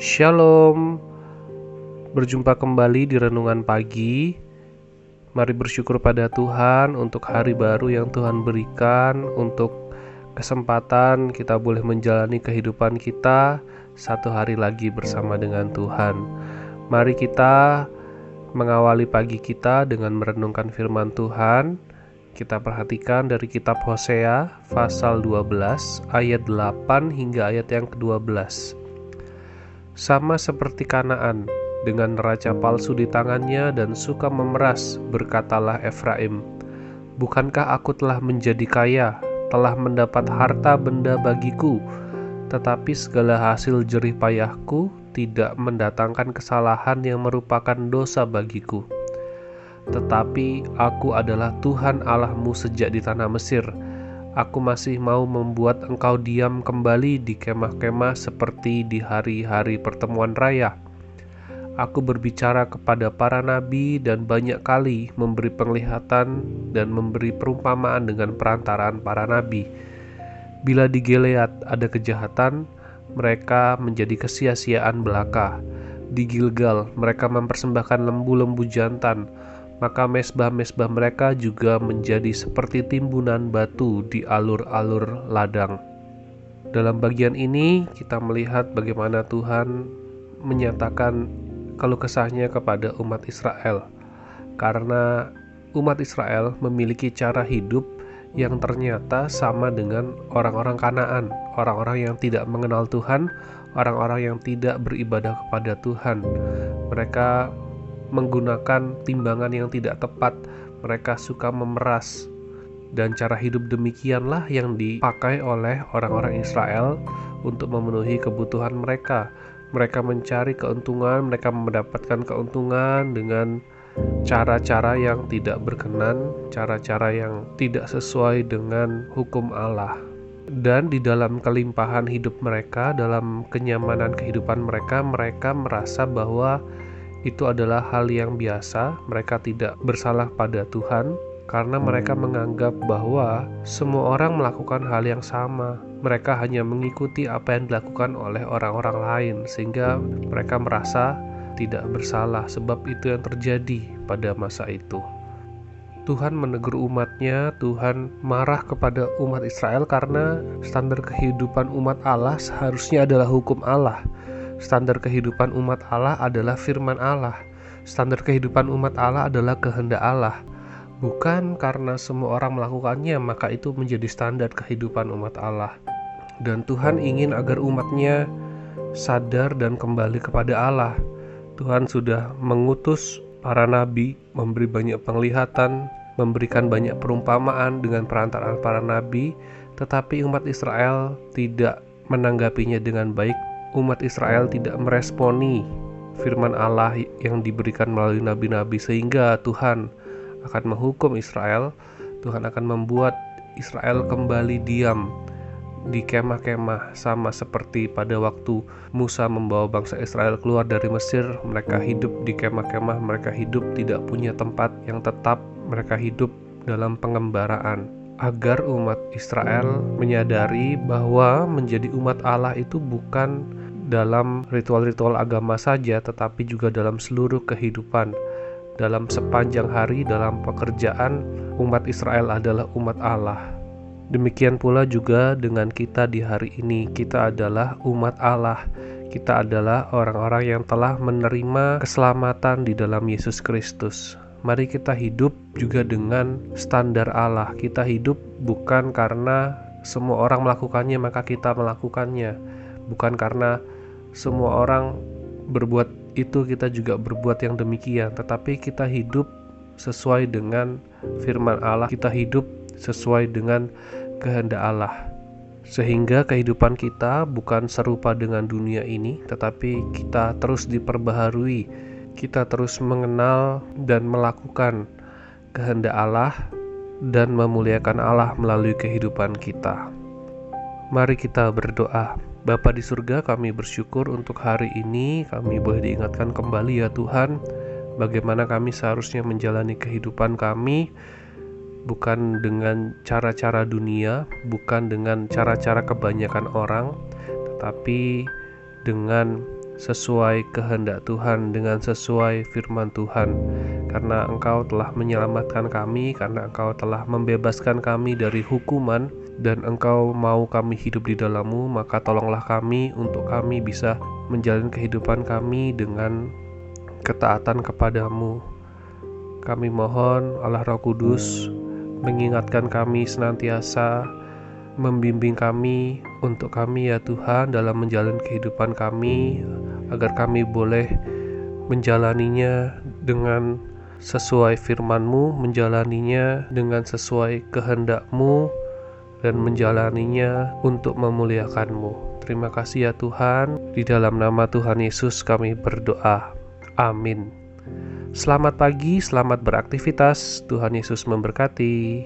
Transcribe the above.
Shalom. Berjumpa kembali di renungan pagi. Mari bersyukur pada Tuhan untuk hari baru yang Tuhan berikan, untuk kesempatan kita boleh menjalani kehidupan kita satu hari lagi bersama dengan Tuhan. Mari kita mengawali pagi kita dengan merenungkan firman Tuhan. Kita perhatikan dari kitab Hosea pasal 12 ayat 8 hingga ayat yang ke-12. Sama seperti Kanaan, dengan neraca palsu di tangannya dan suka memeras, berkatalah Efraim, Bukankah aku telah menjadi kaya, telah mendapat harta benda bagiku, tetapi segala hasil jerih payahku tidak mendatangkan kesalahan yang merupakan dosa bagiku. Tetapi aku adalah Tuhan Allahmu sejak di tanah Mesir. Aku masih mau membuat engkau diam kembali di kemah-kemah seperti di hari-hari pertemuan raya. Aku berbicara kepada para nabi dan banyak kali memberi penglihatan dan memberi perumpamaan dengan perantaraan para nabi. Bila di Gilead ada kejahatan, mereka menjadi kesia-siaan belaka. Di Gilgal, mereka mempersembahkan lembu-lembu jantan, maka mesbah-mesbah mereka juga menjadi seperti timbunan batu di alur-alur ladang. Dalam bagian ini, kita melihat bagaimana Tuhan menyatakan kalau kesahnya kepada umat Israel, karena umat Israel memiliki cara hidup yang ternyata sama dengan orang-orang Kanaan, orang-orang yang tidak mengenal Tuhan, orang-orang yang tidak beribadah kepada Tuhan. Mereka menggunakan timbangan yang tidak tepat, mereka suka memeras, dan cara hidup demikianlah yang dipakai oleh orang-orang Israel untuk memenuhi kebutuhan mereka. Mereka mencari keuntungan, mereka mendapatkan keuntungan dengan cara-cara yang tidak berkenan, cara-cara yang tidak sesuai dengan hukum Allah. Dan di dalam kelimpahan hidup mereka, dalam kenyamanan kehidupan mereka, mereka merasa bahwa itu adalah hal yang biasa. Mereka tidak bersalah pada Tuhan karena mereka menganggap bahwa semua orang melakukan hal yang sama. Mereka hanya mengikuti apa yang dilakukan oleh orang-orang lain, sehingga mereka merasa tidak bersalah sebab itu yang terjadi pada masa itu. Tuhan menegur umatnya, Tuhan marah kepada umat Israel karena standar kehidupan umat Allah seharusnya adalah hukum Allah. Standar kehidupan umat Allah adalah firman Allah. Standar kehidupan umat Allah adalah kehendak Allah. Bukan karena semua orang melakukannya, maka itu menjadi standar kehidupan umat Allah. Dan Tuhan ingin agar umatnya sadar dan kembali kepada Allah Tuhan sudah mengutus para nabi, memberi banyak penglihatan, memberikan banyak perumpamaan dengan perantaraan para nabi, tetapi umat Israel tidak menanggapinya dengan baik. Umat Israel tidak meresponi firman Allah yang diberikan melalui nabi-nabi, sehingga Tuhan akan menghukum Israel. Tuhan akan membuat Israel kembali diam di kemah-kemah sama seperti pada waktu Musa membawa bangsa Israel keluar dari Mesir mereka hidup di kemah-kemah mereka hidup tidak punya tempat yang tetap mereka hidup dalam pengembaraan agar umat Israel menyadari bahwa menjadi umat Allah itu bukan dalam ritual-ritual agama saja tetapi juga dalam seluruh kehidupan dalam sepanjang hari dalam pekerjaan umat Israel adalah umat Allah Demikian pula juga dengan kita di hari ini, kita adalah umat Allah. Kita adalah orang-orang yang telah menerima keselamatan di dalam Yesus Kristus. Mari kita hidup juga dengan standar Allah. Kita hidup bukan karena semua orang melakukannya, maka kita melakukannya, bukan karena semua orang berbuat itu, kita juga berbuat yang demikian, tetapi kita hidup sesuai dengan firman Allah. Kita hidup sesuai dengan kehendak Allah. Sehingga kehidupan kita bukan serupa dengan dunia ini, tetapi kita terus diperbaharui, kita terus mengenal dan melakukan kehendak Allah dan memuliakan Allah melalui kehidupan kita. Mari kita berdoa. Bapa di surga, kami bersyukur untuk hari ini kami boleh diingatkan kembali ya Tuhan, bagaimana kami seharusnya menjalani kehidupan kami bukan dengan cara-cara dunia, bukan dengan cara-cara kebanyakan orang, tetapi dengan sesuai kehendak Tuhan dengan sesuai firman Tuhan. Karena Engkau telah menyelamatkan kami karena Engkau telah membebaskan kami dari hukuman dan Engkau mau kami hidup di dalammu maka tolonglah kami untuk kami bisa menjalani kehidupan kami dengan ketaatan kepadamu. Kami mohon Allah Roh Kudus mengingatkan kami senantiasa membimbing kami untuk kami ya Tuhan dalam menjalani kehidupan kami agar kami boleh menjalaninya dengan sesuai firman-Mu, menjalaninya dengan sesuai kehendak-Mu, dan menjalaninya untuk memuliakan-Mu. Terima kasih ya Tuhan, di dalam nama Tuhan Yesus kami berdoa. Amin. Selamat pagi, selamat beraktivitas. Tuhan Yesus memberkati.